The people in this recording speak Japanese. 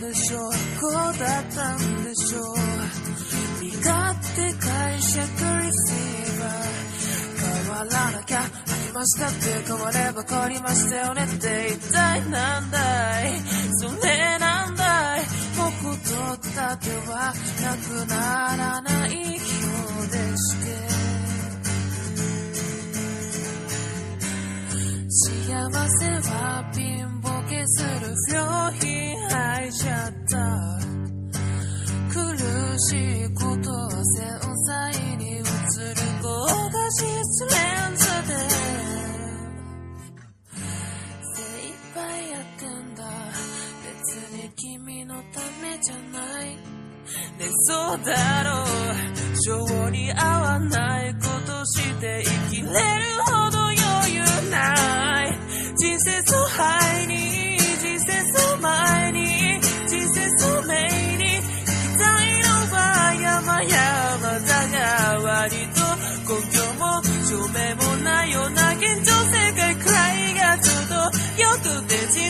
でしょうこうだったんでしょう身勝手解釈リシーバー変わらなきゃありましたって変われば変わりましたよねって一体なんだい。それなんだい。僕とった手はなくならないようでして。幸せは貧乏けする不良品いちゃった。苦しいことは繊細に映る高画質レンズで精一杯やってんだ。別に君のためじゃない。ねそうだろう。性に合わないことして生きれると根拠も証明もないような現状世界くらいがちょうどよくて